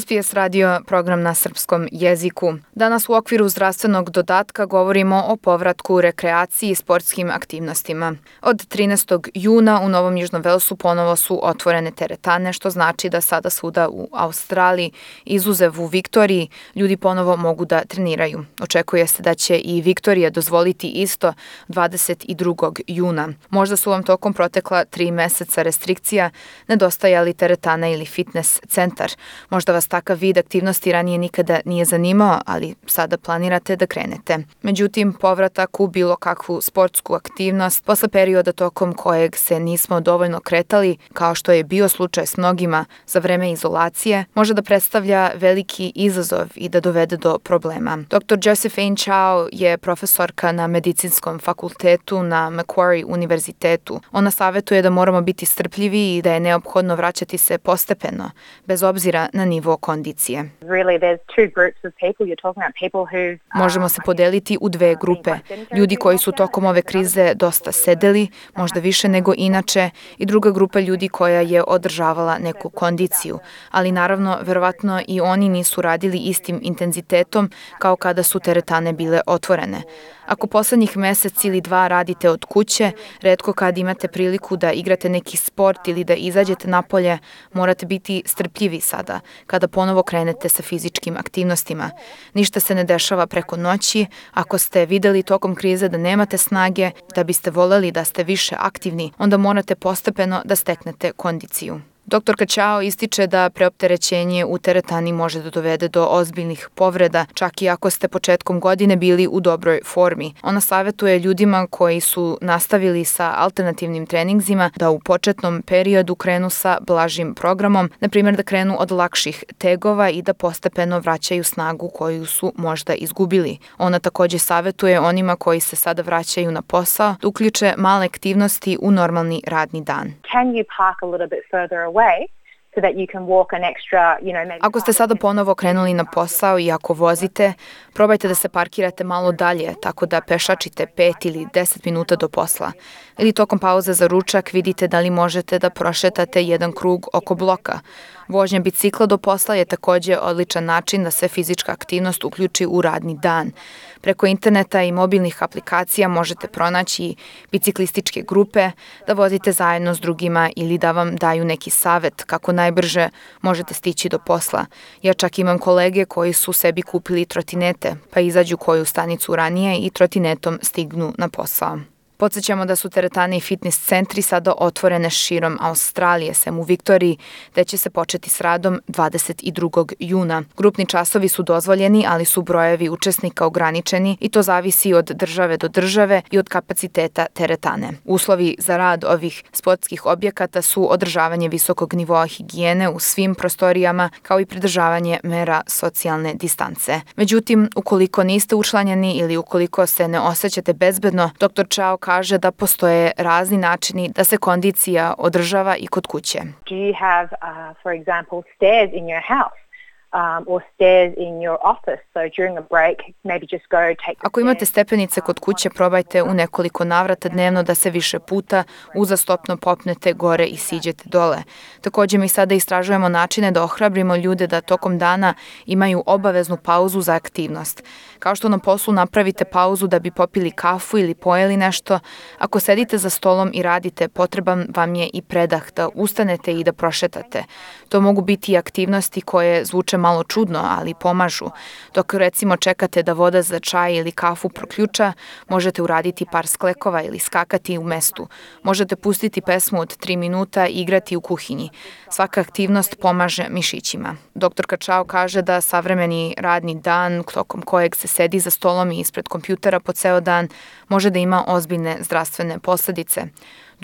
SPS radio program na srpskom jeziku. Danas u okviru zdravstvenog dodatka govorimo o povratku rekreaciji i sportskim aktivnostima. Od 13. juna u Novom Južnom Velsu ponovo su otvorene teretane, što znači da sada svuda u Australiji, izuzev u Viktoriji, ljudi ponovo mogu da treniraju. Očekuje se da će i Viktorija dozvoliti isto 22. juna. Možda su vam tokom protekla tri meseca restrikcija nedostajali teretana ili fitness centar. Možda vas takav vid aktivnosti ranije nikada nije zanimao, ali sada planirate da krenete. Međutim, povratak u bilo kakvu sportsku aktivnost posle perioda tokom kojeg se nismo dovoljno kretali, kao što je bio slučaj s mnogima za vreme izolacije, može da predstavlja veliki izazov i da dovede do problema. Dr. Josephine Chow je profesorka na medicinskom fakultetu na Macquarie univerzitetu. Ona savetuje da moramo biti strpljivi i da je neophodno vraćati se postepeno, bez obzira na nivo nivo kondicije. Možemo se podeliti u dve grupe. Ljudi koji su tokom ove krize dosta sedeli, možda više nego inače, i druga grupa ljudi koja je održavala neku kondiciju. Ali naravno, verovatno i oni nisu radili istim intenzitetom kao kada su teretane bile otvorene. Ako poslednjih mesec ili dva radite od kuće, redko kad imate priliku da igrate neki sport ili da izađete napolje, morate biti strpljivi sada, kada ponovo krenete sa fizičkim aktivnostima. Ništa se ne dešava preko noći, ako ste videli tokom krize da nemate snage, da biste voleli da ste više aktivni, onda morate postepeno da steknete kondiciju. Dr. Kaćao ističe da preopterećenje u teretani može da dovede do ozbiljnih povreda, čak i ako ste početkom godine bili u dobroj formi. Ona savetuje ljudima koji su nastavili sa alternativnim treningsima da u početnom periodu krenu sa blažim programom, na primjer da krenu od lakših tegova i da postepeno vraćaju snagu koju su možda izgubili. Ona takođe savetuje onima koji se sada vraćaju na posao da uključe male aktivnosti u normalni radni dan. Can you park a little bit further away. That you can walk an extra, you know, maybe Ako ste sada ponovo krenuli na posao i ako vozite, probajte da se parkirate malo dalje, tako da pešačite 5 ili 10 minuta do posla. Ili tokom pauze za ručak vidite da li možete da prošetate jedan krug oko bloka. Vožnja bicikla do posla je takođe odličan način da se fizička aktivnost uključi u radni dan. Preko interneta i mobilnih aplikacija možete pronaći biciklističke grupe, da vozite zajedno s drugima ili da vam daju neki savet kako najbrže možete stići do posla. Ja čak imam kolege koji su sebi kupili trotinete, pa izađu koju stanicu ranije i trotinetom stignu na posao. Podsećamo da su teretane i fitness centri sada otvorene širom Australije, sem u Viktoriji, gde će se početi s radom 22. juna. Grupni časovi su dozvoljeni, ali su brojevi učesnika ograničeni i to zavisi od države do države i od kapaciteta teretane. Uslovi za rad ovih sportskih objekata su održavanje visokog nivoa higijene u svim prostorijama, kao i pridržavanje mera socijalne distance. Međutim, ukoliko niste učlanjeni ili ukoliko se ne osjećate bezbedno, dr. Chao kaže da postoje razni načini da se kondicija održava i kod kuće. Do you have, uh, for example, stairs in your house? Ako imate stepenice kod kuće, probajte u nekoliko navrata dnevno da se više puta uzastopno popnete gore i siđete dole. Takođe mi sada istražujemo načine da ohrabrimo ljude da tokom dana imaju obaveznu pauzu za aktivnost. Kao što na poslu napravite pauzu da bi popili kafu ili pojeli nešto, ako sedite za stolom i radite, potreban vam je i predah da ustanete i da prošetate. To mogu biti i aktivnosti koje zvuče malo čudno, ali pomažu. Dok recimo čekate da voda za čaj ili kafu proključa, možete uraditi par sklekova ili skakati u mestu. Možete pustiti pesmu od 3 minuta i igrati u kuhinji. Svaka aktivnost pomaže mišićima. Doktor Kačao kaže da savremeni radni dan, tokom kojeg se sedi za stolom i ispred kompjutera po ceo dan, može da ima ozbiljne zdravstvene posledice.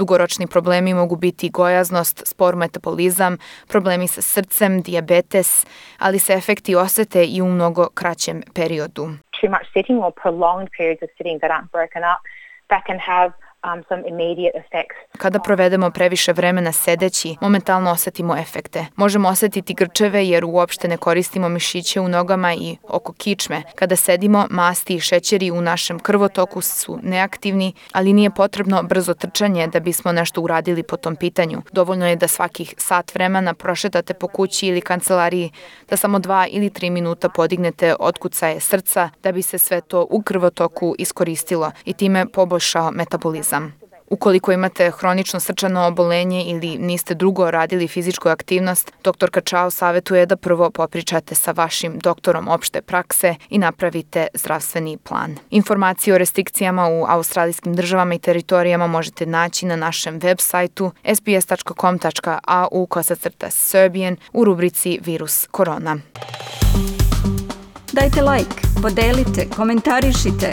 Dugoročni problemi mogu biti gojaznost, spor metabolizam, problemi sa srcem, diabetes, ali se efekti osete i u mnogo kraćem periodu. Too much sitting or prolonged periods of sitting that aren't broken up, that can have um. Kada provedemo previše vremena sedeći, momentalno osetimo efekte. Možemo osetiti grčeve jer uopšte ne koristimo mišiće u nogama i oko kičme. Kada sedimo, masti i šećeri u našem krvotoku su neaktivni, ali nije potrebno brzo trčanje da bismo nešto uradili po tom pitanju. Dovoljno je da svakih sat vremena prošetate po kući ili kancelariji, da samo dva ili tri minuta podignete otkucaje srca da bi se sve to u krvotoku iskoristilo i time poboljšao metabolizam. Ukoliko imate hronično srčano obolenje ili niste drugo radili fizičku aktivnost, dr. Kačao savetuje da prvo popričate sa vašim doktorom opšte prakse i napravite zdravstveni plan. Informacije o restrikcijama u australijskim državama i teritorijama možete naći na našem web sajtu sbs.com.au kosacrta Serbian u rubrici Virus korona. Dajte like, podelite, komentarišite,